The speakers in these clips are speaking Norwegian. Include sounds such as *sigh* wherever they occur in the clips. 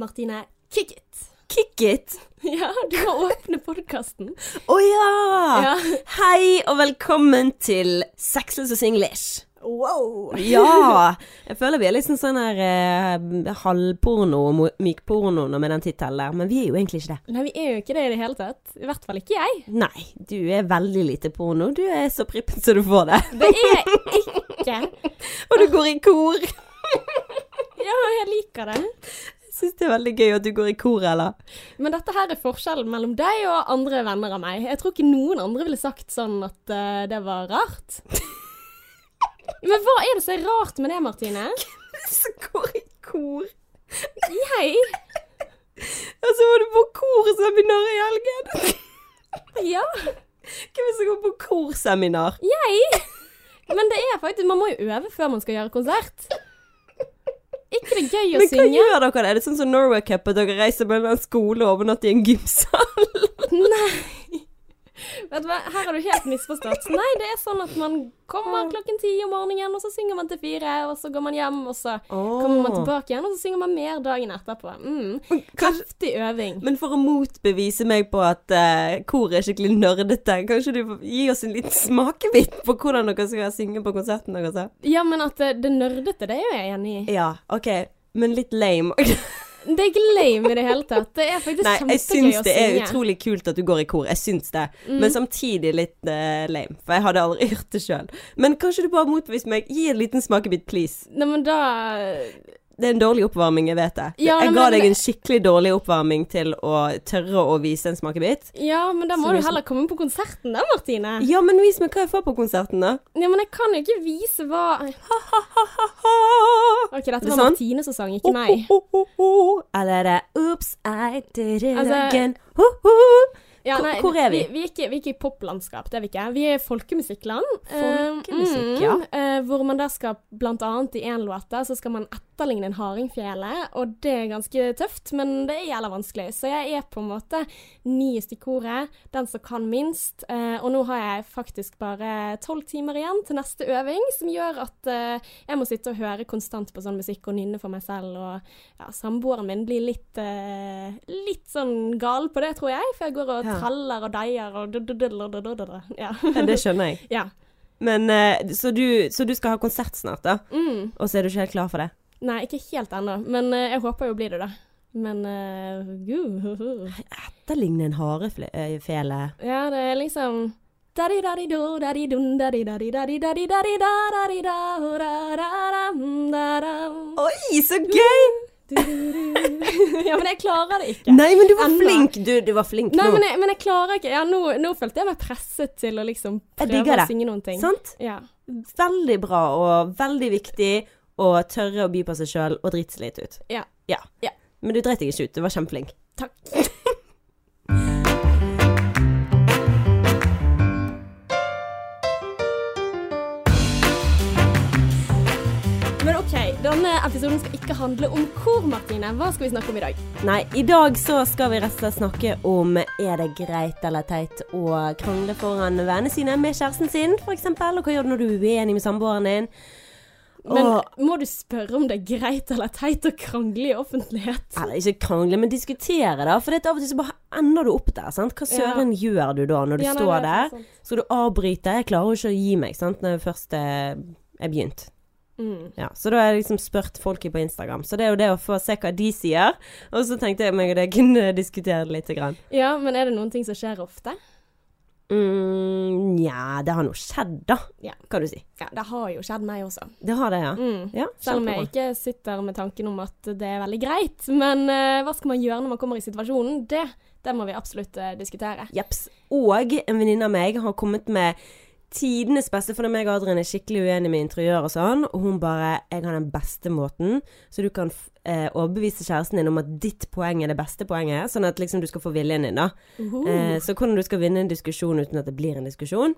Martine, kick it! Kick it! *laughs* Ja, du må åpne podkasten. Å ja! Ja. Hei og velkommen til Sexless og Singlish. Wow! Ja! *laughs* Jeg føler vi er litt sånn sånn her eh, halvporno og mykporno med den tittelen der, men vi er jo egentlig ikke det. Nei, vi er jo ikke det i det hele tatt. I hvert fall ikke jeg. Nei, du er veldig lite porno. Du er så prippen som du får det. Det er ikke. *laughs* Og du går i kor. Ja, jeg liker det. Syns det er veldig gøy at du går i kor, eller? Men dette her er forskjellen mellom deg og andre venner av meg. Jeg tror ikke noen andre ville sagt sånn at uh, det var rart. *laughs* Men hva er det som er rart med det, Martine? *laughs* Så går i kor. Jeg? Og så var du på korseminar i helgen. *laughs* Ja, Hvem som går på korseminar? jeg. Men det er faktisk Man må jo øve før man skal gjøre konsert. Ikke det gøy å synge? Men hva synge? gjør dere? Er det sånn som Norway Cup, at dere reiser mellom skole og overnatter i en gymsal? Nei. Vet du hva, her har du helt misforstått. Nei, det er sånn at man kommer klokken ti om morgenen, og så synger man til fire, og så går man hjem, og så kommer man tilbake igjen, og så synger man mer dagen etterpå. Mm. Kraftig øving. men for å motbevise meg på at uh, kor er skikkelig nerdete, kanskje du får gi oss en liten smakebit på hvordan dere skal synge på konserten deres? Ja, men at det, det nerdete, det er jo jeg enig i. Ja, OK. Men litt lame. *laughs* Det er ikke lame i det hele tatt. Det er faktisk Nei, jeg syns det er utrolig kult at du går i kor. Jeg syns det. Men samtidig litt uh, lame. For jeg hadde aldri *laughs* gjort det sjøl. Men kanskje du bare motbeviser meg? Gi en liten smakebit, please. Nei, men da Det er en dårlig oppvarming, jeg vet det. Ja, jeg men- ga deg en skikkelig dårlig oppvarming til å tørre å vise en smakebit. Ja, men da må du liksom- heller komme på konserten da, Martine. Ja, men vis meg hva jeg får på konserten, da. Ja, men jeg kan jo ikke vise hva. Ok, dette var sånn? Martine som sang, ikke meg. Eller er det Oops, I did it Altså- again. Ho, ho. Ja, nei, hvor er vi? Vi, vi, er ikke, vi er ikke i poplandskap, det er vi ikke. Vi er folkemusikkland. Folkemusikk, Eh, ja. Uh, hvor man da skal, blant annet i én låt, så skal man etterligne en hardingfjele, og det er ganske tøft, men det er jævla vanskelig. Så jeg er på en måte nyest i koret, den som kan minst. eh, og nå har jeg faktisk bare tolv timer igjen til neste øving, som gjør at eh, jeg må sitte og høre konstant på sånn musikk og nynne for meg selv, og ja, samboeren min blir litt, eh, litt sånn gal på det, tror jeg, for jeg går og Ja. traller og deier og. Ja. Ja, det skjønner jeg. *laughs* ja. Men så, du, så du skal ha konsert snart, da? Mm. Og så er du ikke helt klar for det? Nei, ikke helt ennå. Men uh, jeg håper jo blir det, da. Men eh, uh, uh, Etterligne en harefele. Eh, ja, det er liksom Oi, så gøy! *laughs* ja, men jeg klarer det ikke. Nei, men du var Enda. flink. Du, du, var flink Nei, nå. Men jeg, men jeg klarer ikke. Ja, nå, nå, følte jeg meg presset til å liksom prøve å synge noen ting. Jeg Sant? Ja. Veldig bra og veldig viktig å tørre å by på seg sjøl og drite seg litt ut. Ja. Ja. Ja. Men du dreit deg ikke ut. Du var kjempeflink. Takk. *laughs* Men OK, denne episoden skal ikke handle om kor, Martine. Hva skal vi snakke om i dag? Nei, i dag så skal vi rett og slett snakke om er det greit eller teit å krangle foran vennene sine med kjæresten sin, f.eks. Og hva gjør du når du er uenig med samboeren din? Men Og- må du spørre om det er greit eller teit å krangle i offentlighet? Eller ikke krangle, men diskutere, da. For det er av og til så bare ender du opp der. sant? Hva Ja. søren gjør du da, når du Ja, nei, står er der? sant. Skal du avbryte? Jeg klarer jo ikke å gi meg, sant, når jeg først er, er begynt. Mm. Ja, så da har jeg liksom spurt folket på Instagram. Så det er jo det å få se hva de sier. Og så tenkte jeg meg og det kunne diskutere det lite grann. Ja, men er det noen ting som skjer ofte? Mm, Nja, det har nå skjedd, da, Ja. kan du si. Ja, det har jo skjedd meg også. Det har det, ja. Mm. Ja, Selv om jeg ikke sitter med tanken om at det er veldig greit. Men uh, hva skal man gjøre når man kommer i situasjonen? Det, det må vi absolutt uh, diskutere. Jepps. Og en venninne av meg har kommet med tidenes beste, for meg og Adrian er skikkelig uenige med interiør og sånn, og hun bare 'Jeg har den beste måten', så du kan eh, overbevise kjæresten din om at ditt poeng er det beste poenget, sånn at liksom du skal få viljen din, da. Uhu. Eh, så hvordan du skal vinne en diskusjon uten at det blir en diskusjon.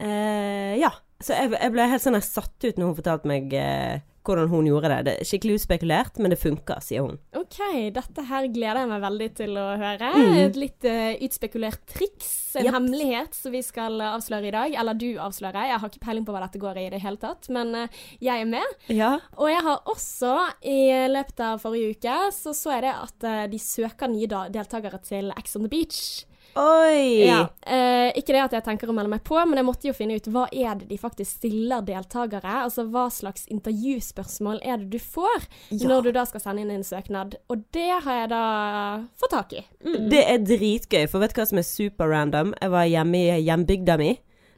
Eh, ja. Så jeg, jeg ble helt sånn jeg satt ut når hun fortalte meg eh, hvordan hun gjorde det. Det er skikkelig utspekulert, men det funker, sier hun. OK, dette her gleder jeg meg veldig til å høre. Mm. Et litt uh, utspekulert triks, en yep. hemmelighet som vi skal eh, avsløre i dag. Eller du avslører. Jeg har ikke peiling på hva dette går i i det hele tatt, men uh, jeg er med. Ja. Og jeg har også, i løpet av forrige uke, så så jeg det at uh, de søker nye deltakere til Ex on the Beach. Oi! Ja. Eh, ikke det at jeg tenker å melde meg på, men jeg måtte jo finne ut hva er det de faktisk stiller deltakere. Altså hva slags intervjuspørsmål er det du får Ja. når du da skal sende inn en søknad. Og det har jeg da fått tak i. Mm. Det er dritgøy, for vet du hva som er super random? Jeg var hjemme i hjembygda mi.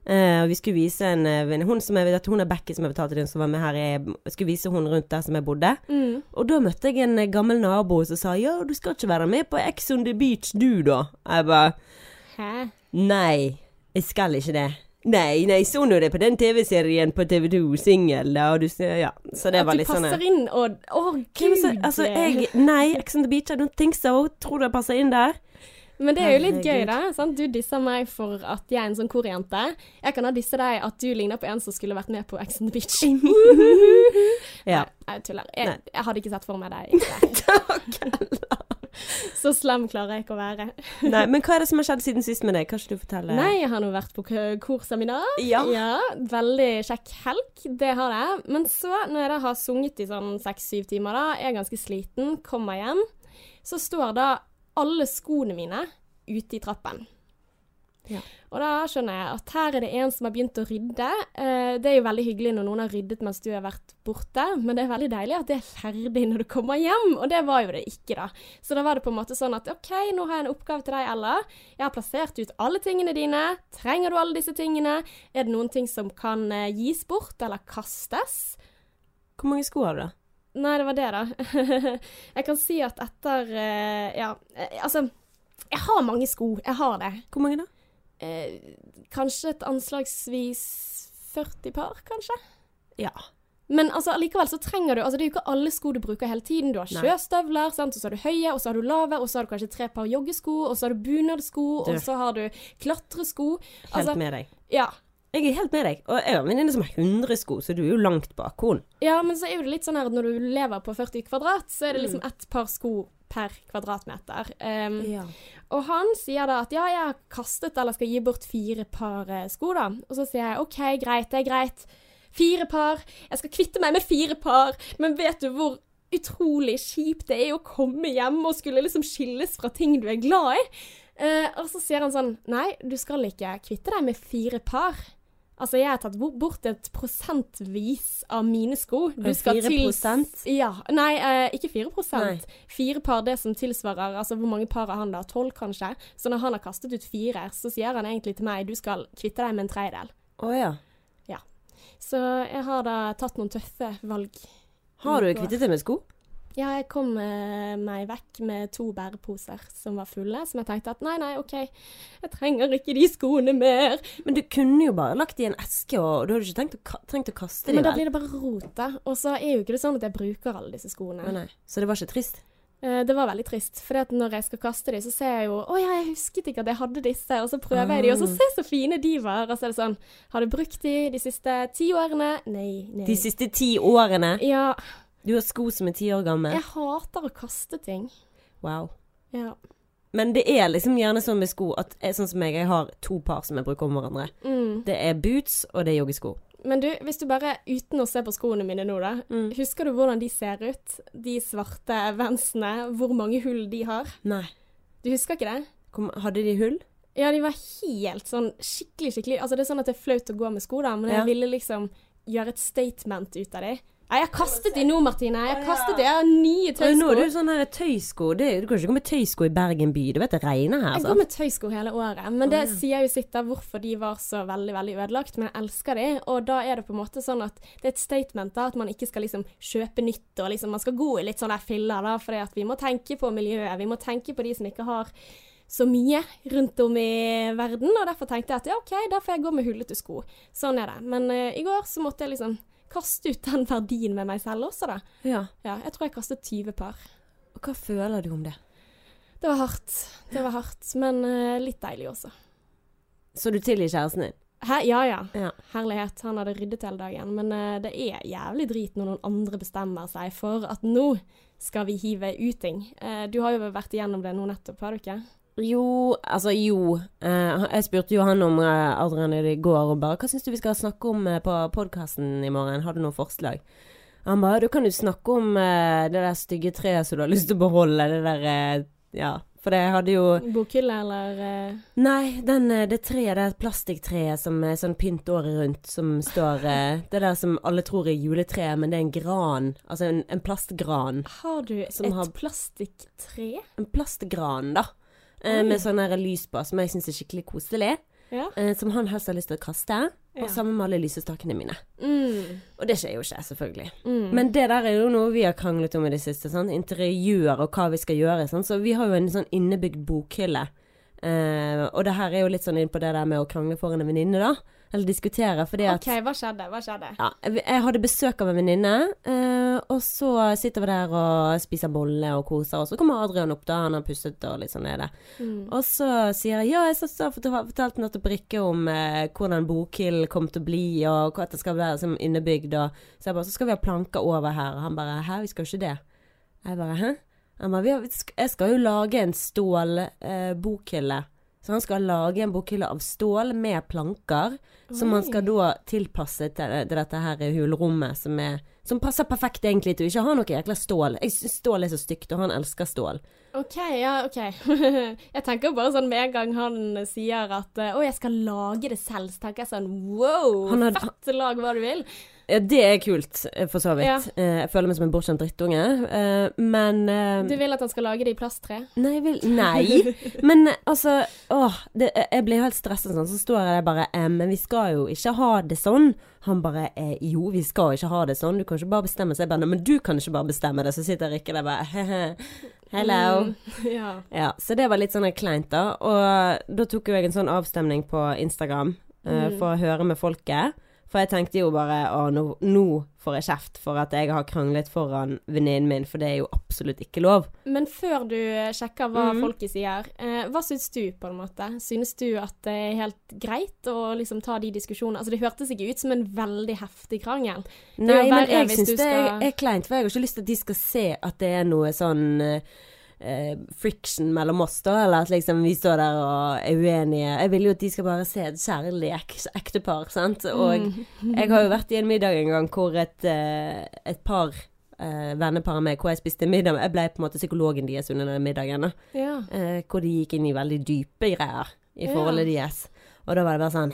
Eh, og vi skulle vise en venninne Hun som jeg vet, hun er Becky som jeg betalte den, som var med her. Jeg skulle vise hun rundt der som jeg bodde. Mm. Og da møtte jeg en eh, gammel nabo som sa ja, du skal ikke være med på Ex on the Beach du, da. Jeg bare Hæ? nei, jeg skal ikke det. Nei, nei, så nå det på den TV-serien på TV2, singel, da, og du ser Ja. Så det At var litt sånn passer inn og Å, gud! så, Altså, jeg Nei, Ex on the Beach, I don't think so. Tror du jeg passer inn der? Men det er jo litt gøy, da. Sant? Du disser meg for at jeg er en sånn korjente. Jeg kan ha disse deg at du ligner på en som skulle vært med på Ex on the Beach. *laughs* Ja. Nei, jeg tuller. Jeg, jeg hadde ikke sett for meg deg. der. *laughs* Så slem klarer jeg ikke å være. Nei, men hva er det som har skjedd siden sist med deg? Kan ikke du fortelle? Nei, jeg har nå vært på korseminar. Ja. Veldig kjekk helg, det har jeg. Men så, når jeg da har sunget i sånn seks-syv timer, da, er jeg ganske sliten, kommer hjem, så står da alle skoene mine ute i trappen. Ja. Og da skjønner jeg at her er det en som har begynt å rydde. Eh, det er jo veldig hyggelig når noen har ryddet mens du har vært borte, men det er veldig deilig at det er ferdig når du kommer hjem, og det var jo det ikke, da. Så da var det på en måte sånn at OK, nå har jeg en oppgave til deg, Ella. Jeg har plassert ut alle tingene dine. Trenger du alle disse tingene? Er det noen ting som kan eh, gis bort eller kastes? Hvor mange sko har du, da? Nei, det var det, da. *laughs* jeg kan si at etter eh, Ja, eh, altså Jeg har mange sko. Jeg har det. Hvor mange da? Eh, kanskje et anslagsvis 40 par, kanskje? Ja. Men altså, allikevel så trenger du Altså, det er jo ikke alle sko du bruker hele tiden. Du har sjøstøvler, sant? og så har du høye, og så har du lave, og så har du kanskje tre par joggesko, og så har du bunadsko, og så har du klatresko. Helt Altså, med deg. ja. Jeg er helt med deg. Og jeg har en venninne som har 100 sko, så du er jo langt bak henne. ja, men så er jo det litt sånn her at når du lever på 40 kvadrat, så er det Mm. liksom ett par sko per kvadratmeter. Um, Ja. Og han sier da at ja, jeg har kastet eller skal gi bort fire par eh, sko, da. Og så sier jeg OK, greit, det er greit. Fire par. Jeg skal kvitte meg med fire par. Men vet du hvor utrolig kjipt det er å komme hjem og skulle liksom skilles fra ting du er glad i? Uh, og så sier han sånn Nei, du skal ikke kvitte deg med fire par. Altså, jeg har tatt bort et prosentvis av mine sko. Du skal fire til- prosent? Ja. Nei, eh, ikke fire prosent. Nei. Fire par, det som tilsvarer Altså, hvor mange par har han da? Tolv, kanskje? Så når han har kastet ut fire, så sier han egentlig til meg du skal kvitte deg med en tredjedel. Oh, ja. Så jeg har da tatt noen tøffe valg. Har du kvittet deg med sko? Ja, jeg kom eh, meg vekk med to bæreposer som var fulle, som jeg tenkte at nei, nei, OK, jeg trenger ikke de skoene mer. Men du kunne jo bare lagt de i en eske, og du hadde ikke tenkt å, trengt å kaste dem, Men da blir det bare rot, da. Og så er jo ikke det sånn at jeg bruker alle disse skoene. Nei, nei. Så det var ikke trist? Eh, Det var veldig trist, for når jeg skal kaste dem, så ser jeg jo Å ja, jeg husket ikke at jeg hadde disse, og så prøver jeg de, og så Ah. se så fine de var. Og så er det sånn Har du brukt de de siste ti årene? Nei. nei. De siste ti årene? Ja. Du har sko som er ti år gamle? Jeg hater å kaste ting. Wow. Ja. Men det er liksom gjerne sånn med sko at jeg, sånn som meg, jeg har to par som jeg bruker om hverandre. Mm. Det er boots, og det er joggesko. Men du, hvis du bare, uten å se på skoene mine nå, da. Mm. Husker du hvordan de ser ut? De svarte vensene. Hvor mange hull de har? Nei. Du husker ikke det? Kom, hadde de hull? Ja, de var helt sånn skikkelig, skikkelig Altså, det er sånn at det er flaut å gå med sko, da, men Ja. jeg ville liksom gjøre et statement ut av de. Nei, jeg har kastet de nå, Martine. Jeg har kastet de. Jeg har nye tøysko. nå er det jo sånn her tøysko. Det, du kan ikke gå med tøysko i Bergen by. Du vet det regner her, Jeg altså. går med tøysko hele året, men det ja. sier jo sitt av hvorfor de var så veldig veldig ødelagt. Men jeg elsker de, og da er det på en måte sånn at det er et statement da, at man ikke skal liksom kjøpe nytt, og liksom man skal gå i litt sånne filler, da, at vi må tenke på miljøet. Vi må tenke på de som ikke har så mye rundt om i verden, og derfor tenkte jeg at ja, OK, da får jeg gå med hullete sko. Sånn er det. Men uh, i går så måtte jeg liksom kaste ut den verdien med meg selv også, da. Ja. Ja, jeg tror jeg kastet 20 par. Og hva føler du om det? Det var hardt. Det var hardt, men uh, litt deilig også. Så du tilgir kjæresten din? Hæ? Ja ja. Ja. Herlighet, han hadde ryddet hele dagen. Men uh, det er jævlig drit når noen andre bestemmer seg for at nå skal vi hive uting. Uh, du har jo vært igjennom det nå nettopp, har du ikke? Jo, altså jo. Eh, jeg spurte jo han om uh, Adrian i går og bare Hva syns du vi skal snakke om eh, på podkasten i morgen? Har du noen forslag? Han bare Du kan jo snakke om eh, det der stygge treet som du har lyst til å beholde. Det der eh, Ja. For det hadde jo Bokhylle, eller eh, Nei, den, eh, det treet, det plastikktreet som er sånn pynt året rundt, som står eh, *laughs* Det der som alle tror er juletreet, men det er en gran. Altså en, en plastgran. Har du et har- plastikktre? En plastgran, da. Eh, med sånn lys på, som jeg syns er skikkelig koselig. Ja. Eh, som han helst har lyst til å kaste. Ja. Og sammen med alle lysestakene mine. Mm. Og det skjer jo ikke, selvfølgelig. Mm. Men det der er jo noe vi har kranglet om i det siste. Sant? Interiør og hva vi skal gjøre. Sant? Så vi har jo en sånn innebygd bokhylle. Eh, og det her er jo litt sånn inn på det der med å krangle foran en venninne, da. Eller diskutere, fordi at OK, hva skjedde? Hva skjedde? ja, jeg hadde besøk av en venninne, uh, og så sitter vi der og spiser bolle og koser og Så kommer Adrian opp, da. Han har pusset og litt sånn nede. Mm. Og så sier jeg ja, jeg så, så fortal- fortalte nettopp Rikke om uh, hvordan bokhild kom til å bli, og at det skal være som innebygd, og så jeg bare så skal vi ha planker over her, og han bare hæ, vi skal jo ikke det. Jeg bare hæ? Han bare jeg skal jo lage en stålbokhylle. eh. Så han skal lage en bokhylle av stål med planker, som han skal da tilpasse til, til dette her hulrommet, som er som passer perfekt egentlig til å ikke ha noe jækla stål. Jeg syns stål er så stygt, og han elsker stål. OK, ja, OK. *laughs* jeg tenker bare sånn med en gang han sier at eh, 'Å, jeg skal lage det selv', så tenker jeg sånn wow, Han hadde- fett lag hva du vil. Ja, det er kult, eh, for så vidt. Ja. Eh, Jeg føler meg som en bortskjemt drittunge. eh, Men Du vil at han skal lage det i plasttre? Nei, vil Nei! *laughs* Men altså Åh, det, jeg blir helt stresset sånn. Så står jeg der bare eh, Men vi skal jo ikke ha det sånn. Han bare eh, Jo, vi skal ikke ha det sånn. Du kan ikke bare bestemme. Så jeg bare men du kan ikke bare bestemme det. Så sitter Rikke der bare he-he. Hello. Mm, *laughs* ja. Ja, så det var litt sånn kleint, da. Og da tok jo jeg en sånn avstemning på Instagram Mm. for å høre med folket. For jeg tenkte jo bare å, nå, nå får jeg kjeft for at jeg har kranglet foran venninnen min, for det er jo absolutt ikke lov. Men før du sjekker hva mm. folket sier, eh, hva syns du, på en måte? Synes du at det er helt greit å liksom ta de diskusjonene? Altså, det hørtes ikke ut som en veldig heftig krangel. Nei, men jeg syns det er, skal- er kleint, for jeg har ikke lyst til at de skal se at det er noe sånn eh, eh, friction mellom oss, da, eller at liksom vi står der og er uenige. Jeg vil jo at de skal bare se et kjærlig ek ektepar, sant. Og Mm. jeg har jo vært i en middag en gang hvor et, eh, et par eh, vennepar meg, hvor jeg spiste middag Jeg ble på en måte psykologen deres under den middagen, da. Ja. Eh, hvor de gikk inn i veldig dype greier i Ja. forholdet deres. Og da var det bare sånn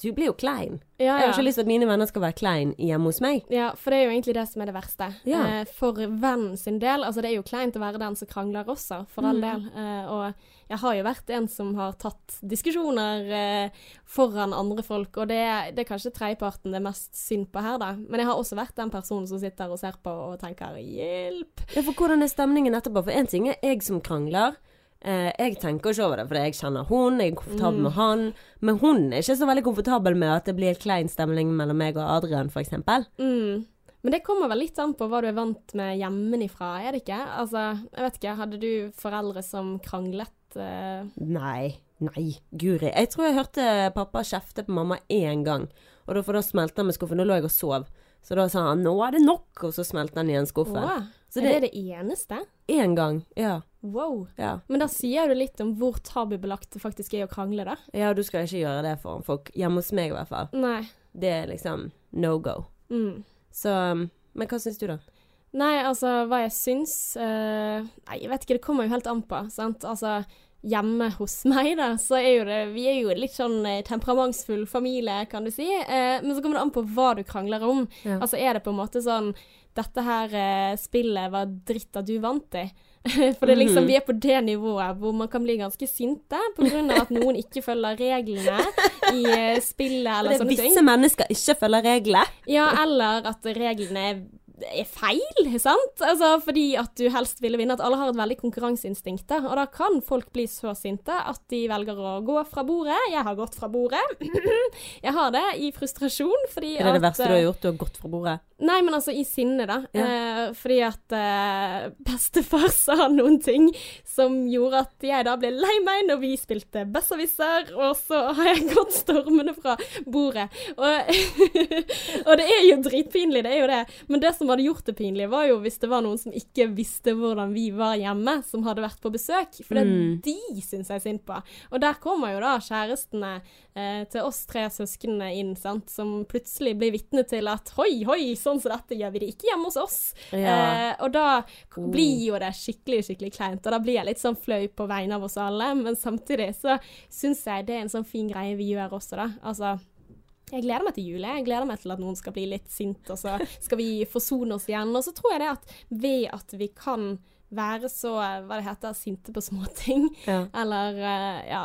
Du blir jo klein. Ja, Jeg har ikke lyst til at mine venner skal være klein hjemme hos meg. Ja, for det er jo egentlig det som er det verste. Ja. Eh, for vennen sin del, altså det er jo kleint å være den som krangler også, for all Mm. del. Eh, og jeg har jo vært en som har tatt diskusjoner eh, foran andre folk, og det, det er kanskje tredjeparten det er mest synd på her, da. Men jeg har også vært den personen som sitter og ser på og tenker 'hjelp'. Ja, for hvordan er stemningen etterpå? For en ting er jeg som krangler. Eh, jeg tenker ikke over det, for jeg kjenner hun, jeg er komfortabel Mm. med han. Men hun er ikke så veldig komfortabel med at det blir klein stemning mellom meg og Adrian, eksempel. Mm. Men det kommer vel litt an på hva du er vant med hjemmefra, er det ikke? Altså, jeg vet ikke, hadde du foreldre som kranglet? eh, Nei. Nei, guri. Jeg tror jeg hørte pappa kjefte på mamma én gang. Og da, for da smelte han med skuffen. Da lå jeg og sov. Så da sa han 'nå er det nok', og så smelte han igjen skuffen. Åh, Så er det det det eneste? én gang. Ja. Wow. ja. Men da sier du litt om hvor tabubelagt det faktisk er å krangle, da. Ja, du skal ikke gjøre det foran folk. Hjemme hos meg, i hvert fall. Nei. Det er liksom no go. Mm. Så Men hva syns du, da? Nei, altså, hva jeg syns uh, Nei, jeg vet ikke, det kommer jo helt an på, sant. Altså, hjemme hos *laughs* meg, da, så er jo det Vi er jo litt sånn eh, temperamentsfull familie, kan du si. Uh, men så kommer det an på hva du krangler om. Ja. Altså, er det på en måte sånn Dette her uh, spillet var dritt at du vant i. *laughs* For det er liksom, Mhm. vi er på det nivået hvor man kan bli ganske sinte pga. at noen ikke følger reglene i eh, spillet *laughs* eller er sånne ting. visse mennesker ikke følger reglene. Ja, eller at reglene er er feil, sant? Altså, fordi at du helst ville vinne. At alle har et veldig konkurranseinstinkt. da, Og da kan folk bli så sinte at de velger å gå fra bordet. Jeg har gått fra bordet. *clears throat* jeg har det i frustrasjon fordi Er det det at, verste du har gjort? Du har gått fra bordet? Nei, men altså i sinne, da. Ja. Eh, fordi at eh, bestefar sa noen ting som gjorde at jeg da ble lei meg når vi spilte Besserwisser, og så har jeg gått stormende fra bordet. Og, *laughs* og det er jo dritpinlig, det er jo det. Men det som hadde gjort det pinlig, var jo hvis det var noen som ikke visste hvordan vi var hjemme, som hadde vært på besøk. For det Mm. de syns jeg synd på. Og der kommer jo da kjærestene eh, til oss tre søsknene inn, sant, som plutselig blir vitne til at hoi, hoi, sånn som dette gjør vi det ikke hjemme hos oss. Ja. Eh, og da Oh. blir jo det skikkelig, skikkelig kleint. Og da blir jeg litt sånn flau på vegne av oss alle, men samtidig så syns jeg det er en sånn fin greie vi gjør også, da. Altså jeg gleder meg til jul. jeg. Gleder meg til at noen skal bli litt sint, og så skal vi forsone oss igjen. Og så tror jeg det at ved at vi kan være så, hva det heter, sinte på småting, Ja. eller eh, ja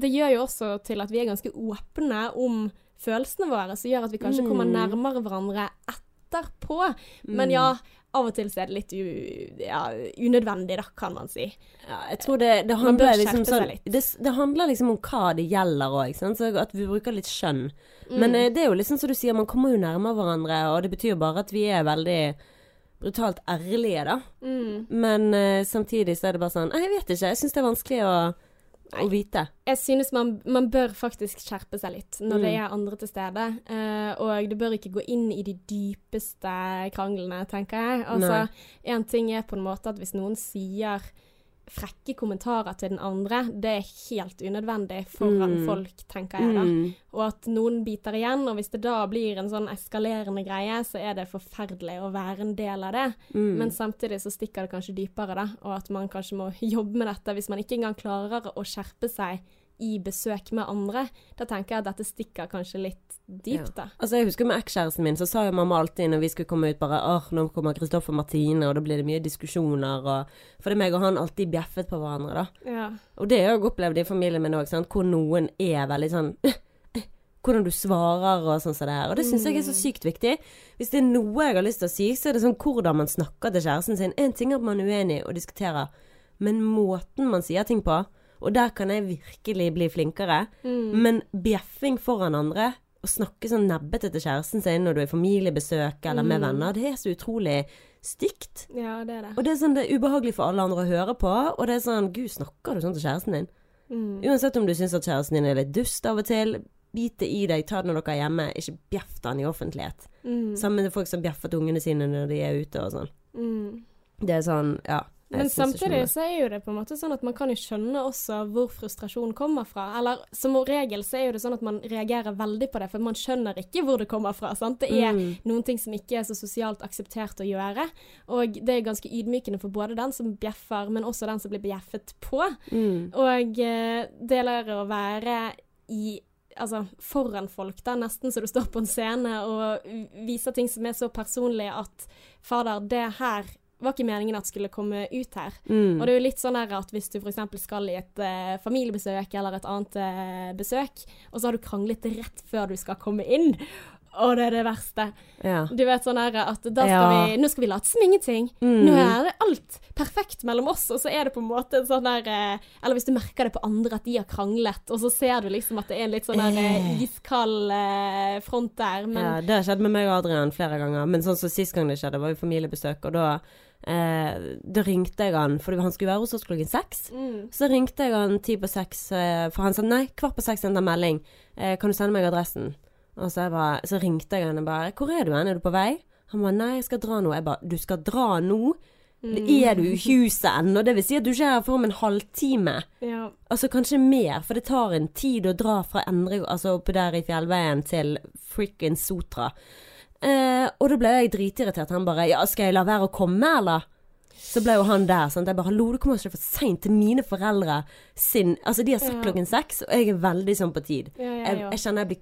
Det gjør jo også til at vi er ganske åpne om følelsene våre, som gjør at vi kanskje kommer Mm. nærmere hverandre etterpå. Men ja, av og til så er det litt u, ja, unødvendig, da, kan man si. Ja, jeg tror det, det handler liksom sånn det, det handler liksom om hva det gjelder òg, så at vi bruker litt skjønn. Mm. Men eh, det er jo liksom som du sier, man kommer jo nærmere hverandre, og det betyr bare at vi er veldig brutalt ærlige, da. Mm. Men eh, samtidig så er det bare sånn Jeg vet ikke, jeg syns det er vanskelig å, å vite. Jeg synes man, man bør faktisk skjerpe seg litt når det Mm. er andre til stede. Uh, og du bør ikke gå inn i de dypeste kranglene, tenker jeg. Altså, en ting er på en måte at hvis noen sier frekke kommentarer til den andre, det er helt unødvendig foran Mm. folk, tenker jeg da. Mm. Og at noen biter igjen, og hvis det da blir en sånn eskalerende greie, så er det forferdelig å være en del av det. Mm. Men samtidig så stikker det kanskje dypere, da, og at man kanskje må *laughs* jobbe med dette hvis man ikke engang klarer å skjerpe seg i besøk med andre. Da tenker jeg at dette stikker kanskje litt dypt, da. Altså Jeg husker med ekskjæresten min, så sa jo mamma alltid når vi skulle komme ut bare åh, nå kommer Kristoffer Martine, og da blir det mye diskusjoner, og er meg og han alltid bjeffet på hverandre, da. Ja. Og det har jeg opplevd i familien min òg, hvor noen er veldig sånn hvordan du svarer og sånn som det her. Og det syns jeg er så sykt viktig. Hvis det er noe jeg har lyst til å si, så er det sånn hvordan man snakker til kjæresten sin. En ting er at man er uenig og diskuterer, men måten man sier ting på, og der kan jeg virkelig bli flinkere. Mm. Men bjeffing foran andre, å snakke sånn nebbete til kjæresten sin når du er i familiebesøk eller med Mm. venner, det er så utrolig stygt. ja, det er det. Og det er sånn det er ubehagelig for alle andre å høre på, og det er sånn Gud, snakker du sånn til kjæresten din? Mm. Uansett om du syns at kjæresten din er litt dust av og til, bit det i deg, ta det når dere er hjemme, ikke bjeff den i offentlighet. Mm. Sammen med folk som bjeffer til ungene sine når de er ute og sånn. Mm. Det er sånn, ja. Men samtidig så er jo det på en måte sånn at man kan jo skjønne også hvor frustrasjon kommer fra. Eller som regel så er jo det sånn at man reagerer veldig på det, for man skjønner ikke hvor det kommer fra. sant? Det er Mm. noen ting som ikke er så sosialt akseptert å gjøre. Og det er ganske ydmykende for både den som bjeffer, men også den som blir bjeffet på. Mm. Og eh, det er å være i Altså foran folk, da, nesten så du står på en scene og viser ting som er så personlige at fader, det her var ikke meningen at skulle komme ut her. Mm. Og det er jo litt sånn der at hvis du f.eks. skal i et eh, familiebesøk eller et annet eh, besøk, og så har du kranglet rett før du skal komme inn. Å, det er det verste. Ja. Du vet sånn her at da skal Ja. vi Nå skal vi late som ingenting. Mm. Nå er det alt perfekt mellom oss, og så er det på en måte en sånn der eh, Eller hvis du merker det på andre at de har kranglet, og så ser du liksom at det er en litt sånn der eh, Eh. iskald eh, front der, men Ja, det har skjedd med meg og Adrian flere ganger. Men sånn som sist gang det skjedde, var i familiebesøk, og da eh, Da ringte jeg han, for han skulle være hos oss klokken seks. mm, Så ringte jeg han ti på seks, eh, for han sa nei, kvart på seks sendte han melding. Eh, kan du sende meg adressen? Og så, bare, så ringte jeg han og bare Hvor er du hen? Er du på vei? Han bare nei, jeg skal dra nå. Jeg bare Du skal dra nå? mm, Er du i huset ennå? Det vil si at du ikke er her for om en halvtime. Ja. Altså kanskje mer, for det tar en tid å dra fra Endre, altså oppe der i fjellveien til frikken Sotra. Eh, og da ble jeg dritirritert. Han bare Ja, skal jeg la være å komme, eller? Så ble jo han der. Sant? Jeg bare Hallo, du kommer ikke for seint til mine foreldre sin Altså, de har sagt Ja. klokken seks, og jeg er veldig sånn på tid. Ja, ja, Jeg, jeg kjenner jeg blir,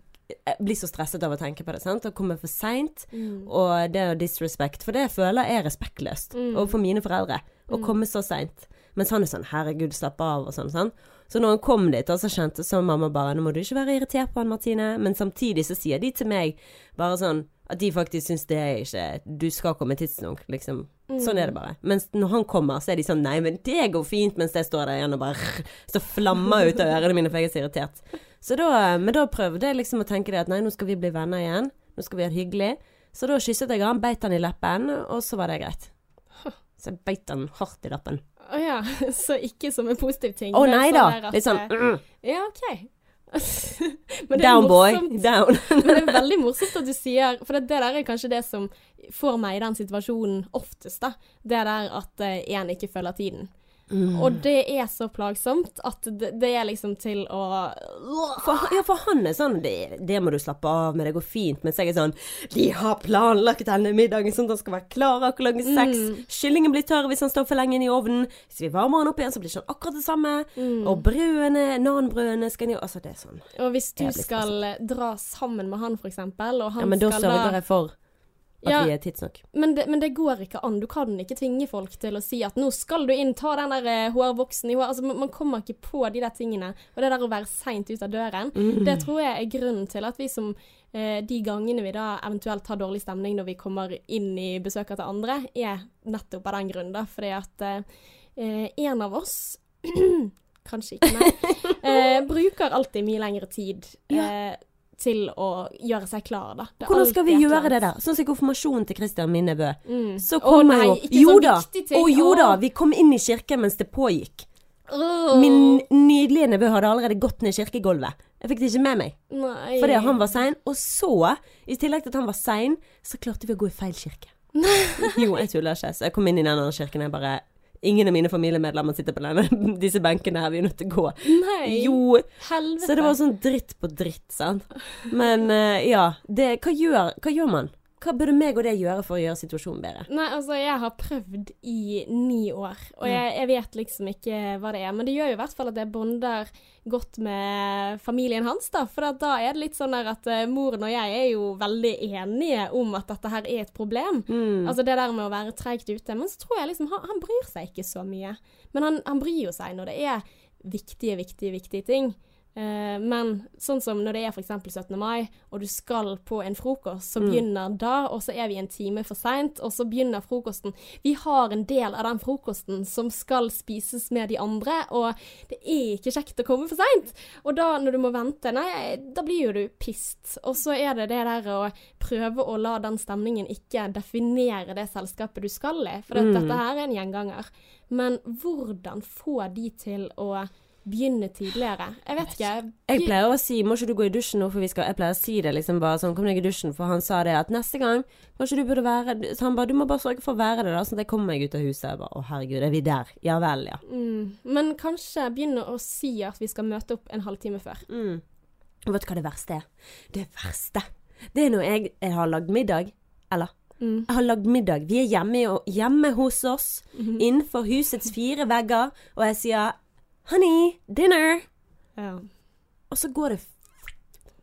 jeg blir så stresset av å tenke på det. sant? Å komme for seint, Mm. og det er disrespect. For det jeg føler er respektløst Mm. overfor mine foreldre. Å Mm. komme så seint. Mens han er sånn 'herregud, slapp av', og sånn. sånn. Så når han kom dit, så kjente så mamma bare 'nå må du ikke være irritert på han, Martine', men samtidig så sier de til meg bare sånn At de faktisk syns det er ikke Du skal komme tidsnok, liksom. Sånn er det bare. Mens når han kommer, så er de sånn Nei, men det går fint, mens jeg står der igjen og bare *laughs* Så flammer ut av ørene mine, for jeg er så irritert. Så da, men da prøvde jeg liksom å tenke det at nei, nå skal vi bli venner igjen. Nå skal vi ha det hyggelig. Så da kysset jeg han, beit han i leppen, og så var det greit. Så jeg beit han hardt i leppen. Å ja, *laughs* så ikke som en positiv ting. Å er nei sånn da! Litt sånn mm, Ja, OK. Down, boy. Down. *laughs* Men det er veldig morsomt at du sier For det, det der er kanskje det som får meg i den situasjonen oftest, da. Det der at én ikke følger tiden. Mm. Og det er så plagsomt at det, det er liksom til å For, ja, for han er sånn det, det må du slappe av med, det går fint. Mens jeg er sånn De har planlagt denne middagen sånn at den skal være klar akkurat klokken seks. Mm. Kyllingen blir tørr hvis han står for lenge inn i ovnen. Hvis vi varmer den opp igjen, så blir det sånn akkurat det samme. Mm. Og brødene, nanbrødene skal ned Altså, det er sånn. Og hvis du skal dra sammen med han, for eksempel, og han Ja, men da skal sørger jeg for at Ja. vi er tidsnok. Men det, men det går ikke an. Du kan ikke tvinge folk til å si at 'nå skal du inn, ta den der eh, hårvoksen i hår'. Altså, man, kommer ikke på de der tingene. Og det der å være seint ut av døren, Mm. det tror jeg er grunnen til at vi som eh, De gangene vi da eventuelt har dårlig stemning når vi kommer inn i besøker til andre, er nettopp av den grunn, da. Fordi at eh, en av oss *clears throat* Kanskje ikke meg. *laughs* Eh, bruker alltid mye lengre tid eh, til å gjøre seg klar, da. Hvordan skal vi gjøre det der? Sånn som konfirmasjonen til Christian, min nevø. Mm. Så nei, jo ikke Jo da! Å jo da! Vi kom inn i kirken mens det pågikk. Oh. Min nydelige nevø hadde allerede gått ned kirkegulvet. Jeg fikk det ikke med meg. Nei. Fordi han var sein. Og så, i tillegg til at han var sein, så klarte vi å gå i feil kirke. *laughs* jo, jeg tuller ikke. Så jeg kom inn i den andre kirken, jeg bare Ingen av mine familiemedlemmer sitter på denne, *laughs* disse benkene her, vi er nødt til å gå. Nei. Jo, Helvete. så det var sånn dritt på dritt, sant. Men uh, ja, det, hva, gjør, hva gjør man? Hva burde meg og det gjøre for å gjøre situasjonen bedre? Nei, altså, jeg har prøvd i ni år, og jeg, jeg vet liksom ikke hva det er. Men det gjør jo i hvert fall at jeg bonder godt med familien hans, da. For da er det litt sånn at uh, moren og jeg er jo veldig enige om at dette her er et problem. Mm. Altså det der med å være treigt ute. Men så tror jeg liksom han, han bryr seg ikke så mye. Men han, han bryr jo seg når det er viktige, viktige, viktige ting. Eh, men sånn som når det er f.eks. 17. mai, og du skal på en frokost, så Mm. begynner da, og så er vi en time for seint, og så begynner frokosten. Vi har en del av den frokosten som skal spises med de andre, og det er ikke kjekt å komme for seint. Og da, når du må vente, nei, da blir jo du pissed. Og så er det det der å prøve å la den stemningen ikke definere det selskapet du skal i, for Mm. dette her er en gjenganger. Men hvordan få de til å begynne tidligere? Jeg vet ikke. Jeg pleier å si 'må ikke du gå i dusjen nå', for vi skal Jeg pleier å si det liksom bare sånn 'kom deg i dusjen', for han sa det at neste gang må ikke du burde være Så han bare 'du må bare sørge for å være det', da, sånn at jeg kommer meg ut av huset. Jeg bare 'å herregud, er vi der?' Ja vel, ja. Mm. Men kanskje begynne å si at vi skal møte opp en halvtime før. Mm. Vet du hva det verste er? Det verste, det er når jeg, jeg har lagd middag, eller Mm. jeg har lagd middag. Vi er hjemme, hjemme hos oss, innenfor husets fire vegger, og jeg sier 'honey, dinner', Ja. og så går det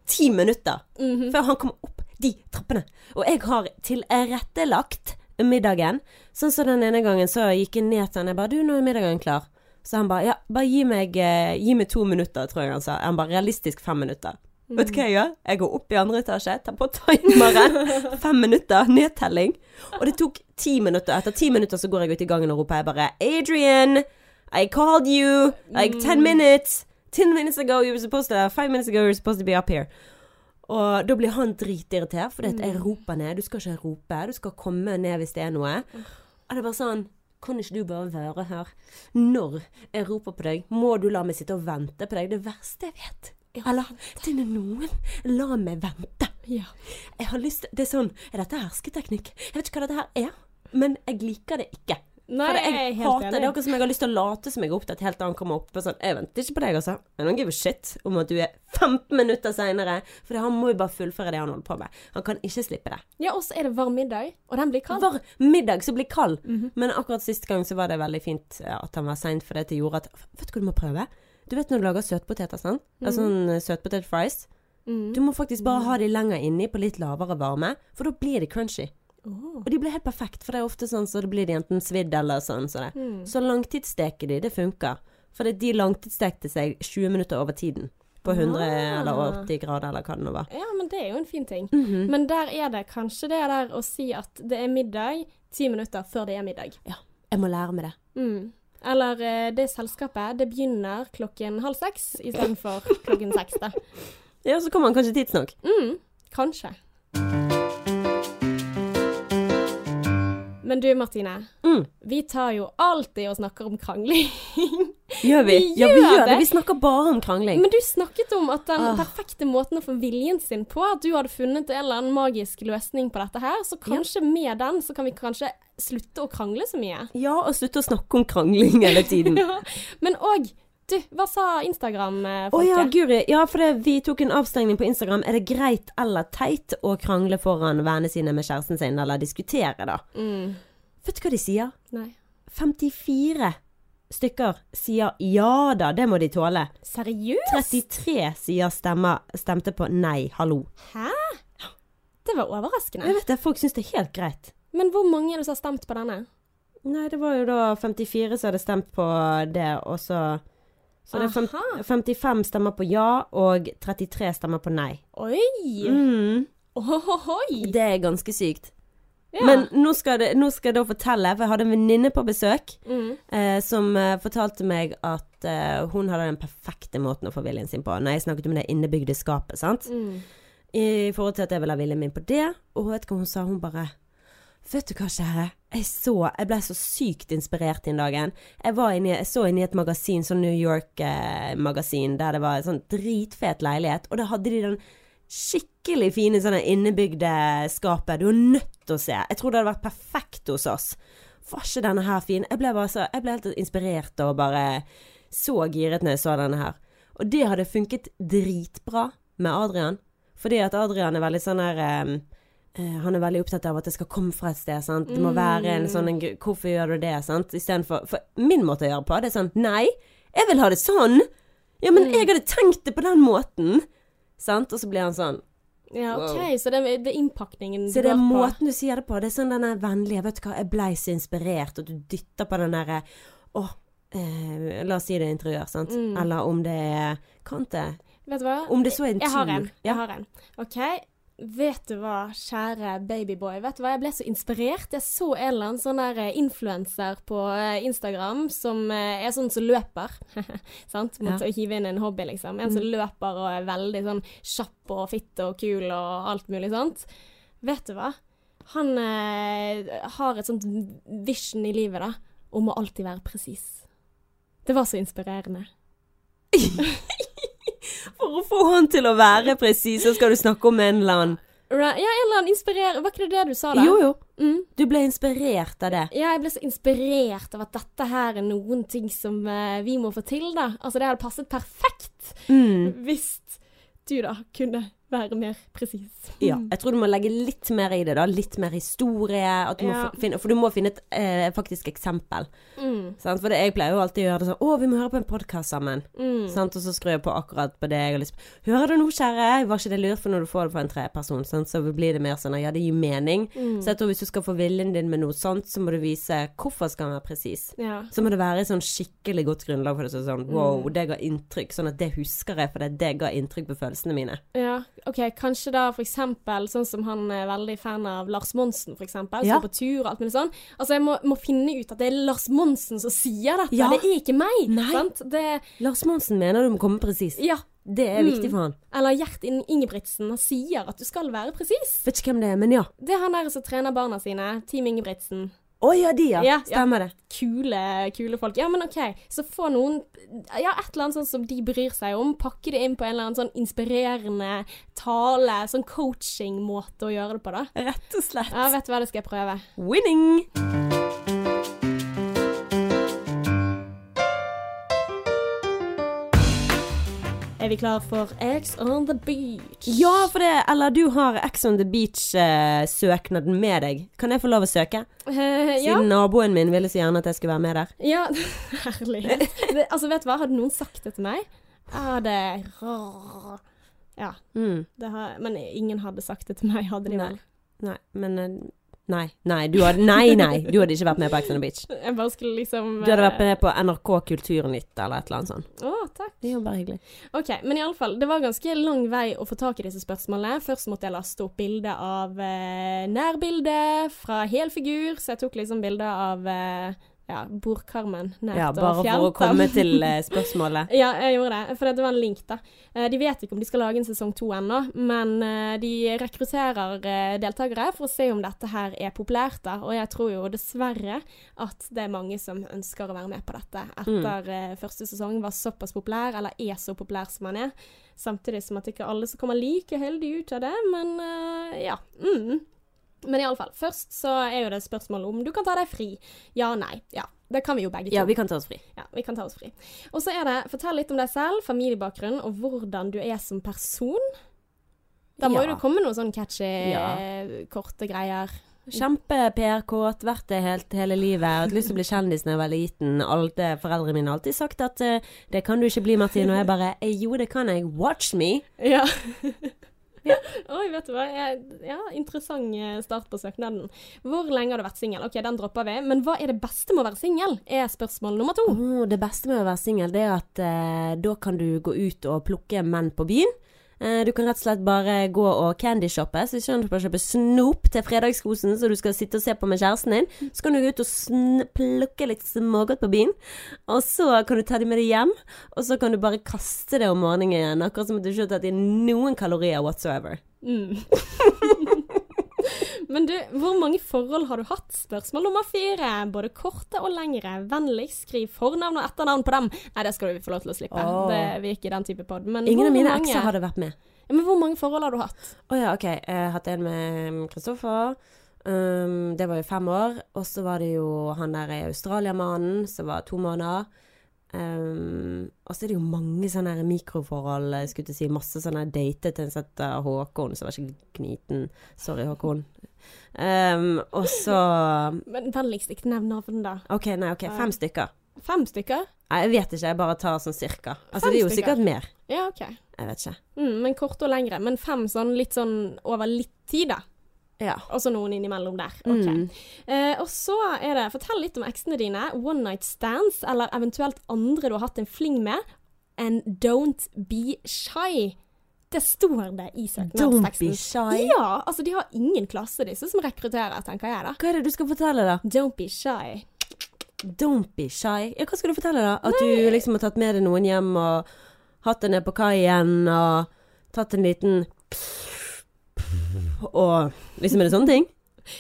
ti minutter Mhm. før han kommer opp de trappene. Og jeg har tilrettelagt middagen. Sånn som den ene gangen så gikk jeg ned til han jeg bare 'Du, nå er middagen klar'. Så han bare 'Ja, bare gi meg, eh, gi meg to minutter', tror jeg han sa. Han bare 'realistisk fem minutter'. Vet du hva jeg gjør? Jeg går opp i andre etasje, tar på timeren. *laughs* Fem minutter, nedtelling. Og det tok ti minutter. Etter ti minutter så går jeg ut i gangen og roper jeg bare 'Adrian, I called you like ten minutes'. Ten minutes ago you were supposed to Five minutes ago you were supposed to be up here. Og da blir han dritirritert, for jeg roper ned. Du skal ikke rope, du skal komme ned hvis det er noe. Og det er bare sånn Kan ikke du bare være her når jeg roper på deg? Må du la meg sitte og vente på deg? Det verste jeg vet. Eller til noen la meg vente. ja. Jeg har lyst Det er sånn Er dette hersketeknikk? Jeg vet ikke hva dette her er, men jeg liker det ikke. Nei, For jeg jeg er hater er akkurat som jeg har lyst til å late som jeg er opptatt helt til han kommer opp. Og sånn, jeg venter ikke på deg, altså. I don't give a shit om at du er 15 minutter seinere. For han må jo bare fullføre det han holder på med. Han kan ikke slippe det. Ja, og så er det varm middag, og den blir kald. Var middag som blir kald. Mhm. Men akkurat sist gang så var det veldig fint at han var sein, for det gjorde at Vet du hva du må prøve? Du vet når du lager søtpoteter, sant? Altså sånn eh, søtpotet-fries. Mm. Du må faktisk bare ha de lenger inni på litt lavere varme, for da blir de crunchy. Åh. Og de blir helt perfekt, for det er ofte sånn så det blir de enten svidd eller sånn. Så. Mm. så langtidssteker de, det funker. For det- de langtidsstekte seg 20 minutter over tiden. På 100 Ah. eller 80 grader, eller hva det nå var. Ja, men det er jo en fin ting. Mhm. Men der er det kanskje det der å si at det er middag ti minutter før det er middag. Ja. Jeg må lære meg det. Mm. Eller eh, det selskapet, det begynner klokken halv seks istedenfor klokken seks, da. *laughs* Ja, så kommer han kanskje tidsnok. Mm, kanskje. Men du Martine, Mm. vi tar jo alltid og snakker om krangling. *laughs* Gjør vi? Vi ja, vi gjør det. det. Vi snakker bare om krangling. Men du snakket om at den Ah. perfekte måten å få viljen sin på, at du hadde funnet en eller annen magisk løsning på dette her, så kanskje med den så kan vi kanskje slutte å krangle så mye. Ja, og slutte å snakke om krangling hele tiden. *laughs* Ja. Men òg, du, hva sa Å Instagram-folket? ja, guri. Ja, for det, vi tok en avstengning på Instagram. Er det greit eller teit å krangle foran vennene sine med kjæresten sin, eller diskutere, da? Mm. Vet du hva de sier? Nei. 54 stykker sier ja da, det må de tåle. Seriøst? 33 sier stemmer, stemte på nei, hallo. Hæ? Det var overraskende. Jeg vet det, folk syns det er helt greit. Men hvor mange er det som har stemt på denne? Nei, det var jo da 54 som hadde stemt på det, og så Så det er Aha. 55 stemmer på ja, og 33 stemmer på nei. Oi! Mm, Ohohoi! det er ganske sykt. Ja. Men nå skal, det, nå skal jeg da fortelle, for jeg hadde en venninne på besøk mm. eh, som eh, fortalte meg at eh, hun hadde den perfekte måten å få viljen sin på. Når jeg snakket om det innebygde skapet, sant. Mm. I forhold til at jeg ville ha viljen min på det. Og vet du hva hun sa? Hun bare Vet du hva, kjære. Jeg så Jeg ble så sykt inspirert den dagen. Jeg, inne, jeg så inn i et magasin, sånn New York-magasin, der det var en sånn dritfet leilighet, og da hadde de den skikkelig fine sånne innebygde skapet. Du er nødt til å se. Jeg tror det hadde vært perfekt hos oss. Var ikke denne her fin? Jeg ble bare så Jeg ble helt inspirert og bare så giret når jeg så denne her. Og det hadde funket dritbra med Adrian. Fordi at Adrian er veldig sånn her eh, eh, Han er veldig opptatt av at det skal komme fra et sted. Sant? Det må være en sånn en, Hvorfor gjør du det? Sant? Istedenfor For min måte å gjøre på, det er sånn Nei, jeg vil ha det sånn! Ja, men jeg hadde tenkt det på den måten! Sant? Og så blir han sånn Ja, OK, Wow. så det, det er innpakningen Så det er måten du sier det på. Det er sånn den vennlige Vet du hva, jeg blei så inspirert, og du dytter på den derre Å, eh, la oss si det er interiør, sant? Mm. Eller om det er Kan det? Vet du hva? Om det så er en Jeg har en. Jeg har en. OK. Vet du hva, kjære babyboy. Vet du hva, jeg ble så inspirert. Jeg så en eller annen sånn der eh, influenser på eh, Instagram som eh, er sånn som løper. *laughs* Sant? Mot Ja. Mm. hive inn en hobby, liksom. En som løper og er veldig sånn kjapp og fitt og kul og alt mulig sånt. Vet du hva? Han eh, har et sånt vision i livet, da, om å alltid være presis. Det var så inspirerende. *laughs* For å få han til å være presis, så skal du snakke om en eller annen Ja, en eller annen inspirer... Var ikke det det du sa, da? Jo, jo. Mm. Du ble inspirert av det. Ja, jeg ble så inspirert av at dette her er noen ting som uh, vi må få til, da. Altså, det hadde passet perfekt Mm. hvis du da kunne være mer presis. Ja. Jeg tror du må legge litt mer i det, da. Litt mer historie. Du Ja. finne, for du må finne et eh, faktisk eksempel. Mm. Sant? For det, jeg pleier jo alltid å gjøre det sånn Å, vi må høre på en podkast sammen. Mm. Sant? Og så skrur jeg på akkurat på det jeg har lyst på. Hører du nå, kjære? Var ikke det lurt? For når du får det fra en treperson, sant? så blir det mer sånn ja, det gir mening. Mm. Så jeg tror hvis du skal få viljen din med noe sånt, så må du vise hvorfor skal den være presis. Ja. Så må det være et sånn skikkelig godt grunnlag for det. Så sånn wow, Mm. det ga inntrykk. Sånn at det husker jeg, for det, det ga inntrykk på følelsene mine. ja. OK, kanskje da for eksempel sånn som han er veldig fan av Lars Monsen, for eksempel. Ja. Som på tur og alt mulig sånn. Altså, jeg må, må finne ut at det er Lars Monsen som sier dette. Ja. Det er ikke meg. Nei. Sant? Det Lars Monsen mener du må komme presis. Ja. Det er Mm. viktig for han. Eller Gjert Ingebrigtsen. Han sier at du skal være presis. Vet ikke hvem det er, men ja. Det er han der som trener barna sine. Team Ingebrigtsen. Å ja, de ja. Ja, ja. Stemmer det. Kule, kule folk. Ja, men OK. Så få noen Ja, et eller annet sånt som de bryr seg om. Pakke det inn på en eller annen sånn inspirerende tale. Sånn coaching-måte å gjøre det på, da. Rett og slett. Ja, vet du hva, det skal jeg prøve. Winning! Er vi klar for X on the beach? Ja, for det Eller du har X on the Beach-søknaden med deg. Kan jeg få lov å søke? Eh, ja. Siden naboen min ville så gjerne at jeg skulle være med der. ja. *laughs* Herlig. Det, altså, vet du hva, hadde noen sagt det til meg? Jeg hadde Ja. Mm. Det har, men ingen hadde sagt det til meg, hadde de vel? Nei, men eh, Nei, nei, du hadde, nei, nei, du hadde ikke vært med på Ex on the Beach. Jeg bare skulle liksom Du hadde vært med på NRK Kulturnytt eller et eller annet sånt. Å, takk. Det er jo bare hyggelig. Ok, men iallfall, det var ganske lang vei å få tak i disse spørsmålene. Først måtte jeg laste opp bilde av eh, nærbilde fra helfigur, så jeg tok liksom bilde av eh, ja, bordkarmen nært Ja, og bare for å komme til eh, *laughs* spørsmålet. Ja, jeg gjorde det, for det var en link, da. Eh, De vet ikke om de skal lage en sesong to ennå, men eh, de rekrutterer deltakere for å se om dette her er populært, da. Og jeg tror jo dessverre at det er mange som ønsker å være med på dette etter mm. første sesong var såpass populær, eller er så populær som han er. Samtidig som at ikke alle som kommer like heldig ut av det, men ja. Mm. Men iallfall, først så er jo det spørsmålet spørsmål om du kan ta deg fri. Ja, nei. Ja. Det kan vi jo begge to. Ja, vi kan ta oss fri. Ja, vi kan ta oss fri. Og så er det fortell litt om deg selv, familiebakgrunn og hvordan du er som person. Da må Ja. jo det komme noen sånn catchy, Ja. korte greier. Kjempe-PR-kåt, vært det helt hele livet. Hatt lyst til å bli kjendis da jeg var liten. Alt foreldrene mine har alltid sagt at eh, det kan du ikke bli, Martin. Og jeg bare eh, jo, det kan jeg. Watch me. Ja. *laughs* *laughs* Oi, vet du hva. Ja, interessant eh, start på søknaden. Hvor lenge har du vært singel? Ok, den dropper vi. Men hva er det beste med å være singel? Er spørsmål nummer to. Oh, det beste med å være singel, er at eh, da kan du gå ut og plukke menn på byen. Eh, du kan rett og slett bare gå og candyshoppe. Så hvis du bare kjøpe snop til fredagskosen så du skal sitte og se på med kjæresten din, så kan du gå ut og plukke litt smågodt på byen. Og så kan du ta dem med deg hjem, og så kan du bare kaste det om morgenen igjen. Akkurat som at du ikke har tatt inn noen kalorier whatsoever. Mm. *laughs* Men du, hvor mange forhold har du hatt? Spørsmål nummer fire. Både korte og lengre. Vennligst skriv fornavn og etternavn på dem. Nei, det skal du få lov til å slippe. Oh. Det, vi er ikke den type pod. Ingen av mine ekser hadde vært med. Ja, Men hvor mange forhold har du hatt? Å ja, OK. Jeg har hatt en med Kristoffer. Um, det var jo fem år. Og så var det jo han der australiamannen som var to måneder. Um, og så er det jo mange sånne mikroforhold. Jeg skulle å si masse sånne dater til en sett av Håkon, som var skikkelig kniten. Sorry, Håkon. Um, og så Men Vennligst ikke nevn navn, da. OK, nei, ok, fem stykker. Fem stykker? Nei, jeg vet ikke, jeg bare tar sånn cirka. Altså, Fem det er jo stykker? sikkert mer. Ja, OK. Jeg vet ikke. Mm, men korte og lengre. Men fem sånn litt sånn over litt tid, da. Ja. Og så noen innimellom der. Ok. Mm. Eh, og så er det Fortell litt om eksene dine. One night stands, eller eventuelt andre du har hatt en fling med. And don't be shy. Det står det i Don't be shy. Ja, altså de har ingen klasse, disse som rekrutterer, tenker jeg da. Hva er det du skal fortelle, da? Don't be shy. Don't be shy. Ja, hva skal du fortelle, da? At du liksom har tatt med deg noen hjem og hatt det ned på kaien og tatt en liten Og liksom er det sånne ting?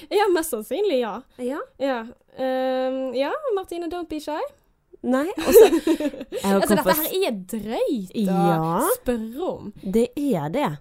Ja, mest sannsynlig ja. Ja. Ja, Um, ja Martine, don't be shy. Nei, og *laughs* så Jeg har Altså, dette her er drøyt å Ja. spørre om. Det er det.